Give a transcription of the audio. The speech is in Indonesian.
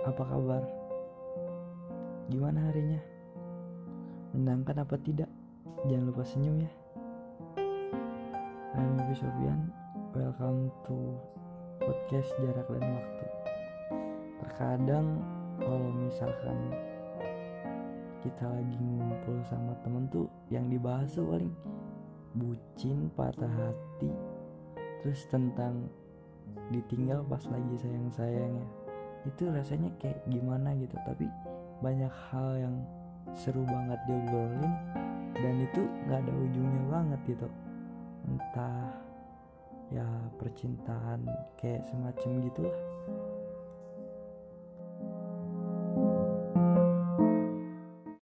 Apa kabar? Gimana harinya? Menyenangkan apa tidak? Jangan lupa senyum ya. I'm Yogi Sofian, welcome to podcast Jarak dan Waktu. Terkadang kalau misalkan kita lagi ngumpul sama temen tuh yang dibahas tuh paling bucin, patah hati, terus tentang ditinggal pas lagi sayang-sayangnya itu rasanya kayak gimana gitu. Tapi banyak hal yang seru banget diobrolin dan itu nggak ada ujungnya banget gitu. Entah ya percintaan kayak semacam gitulah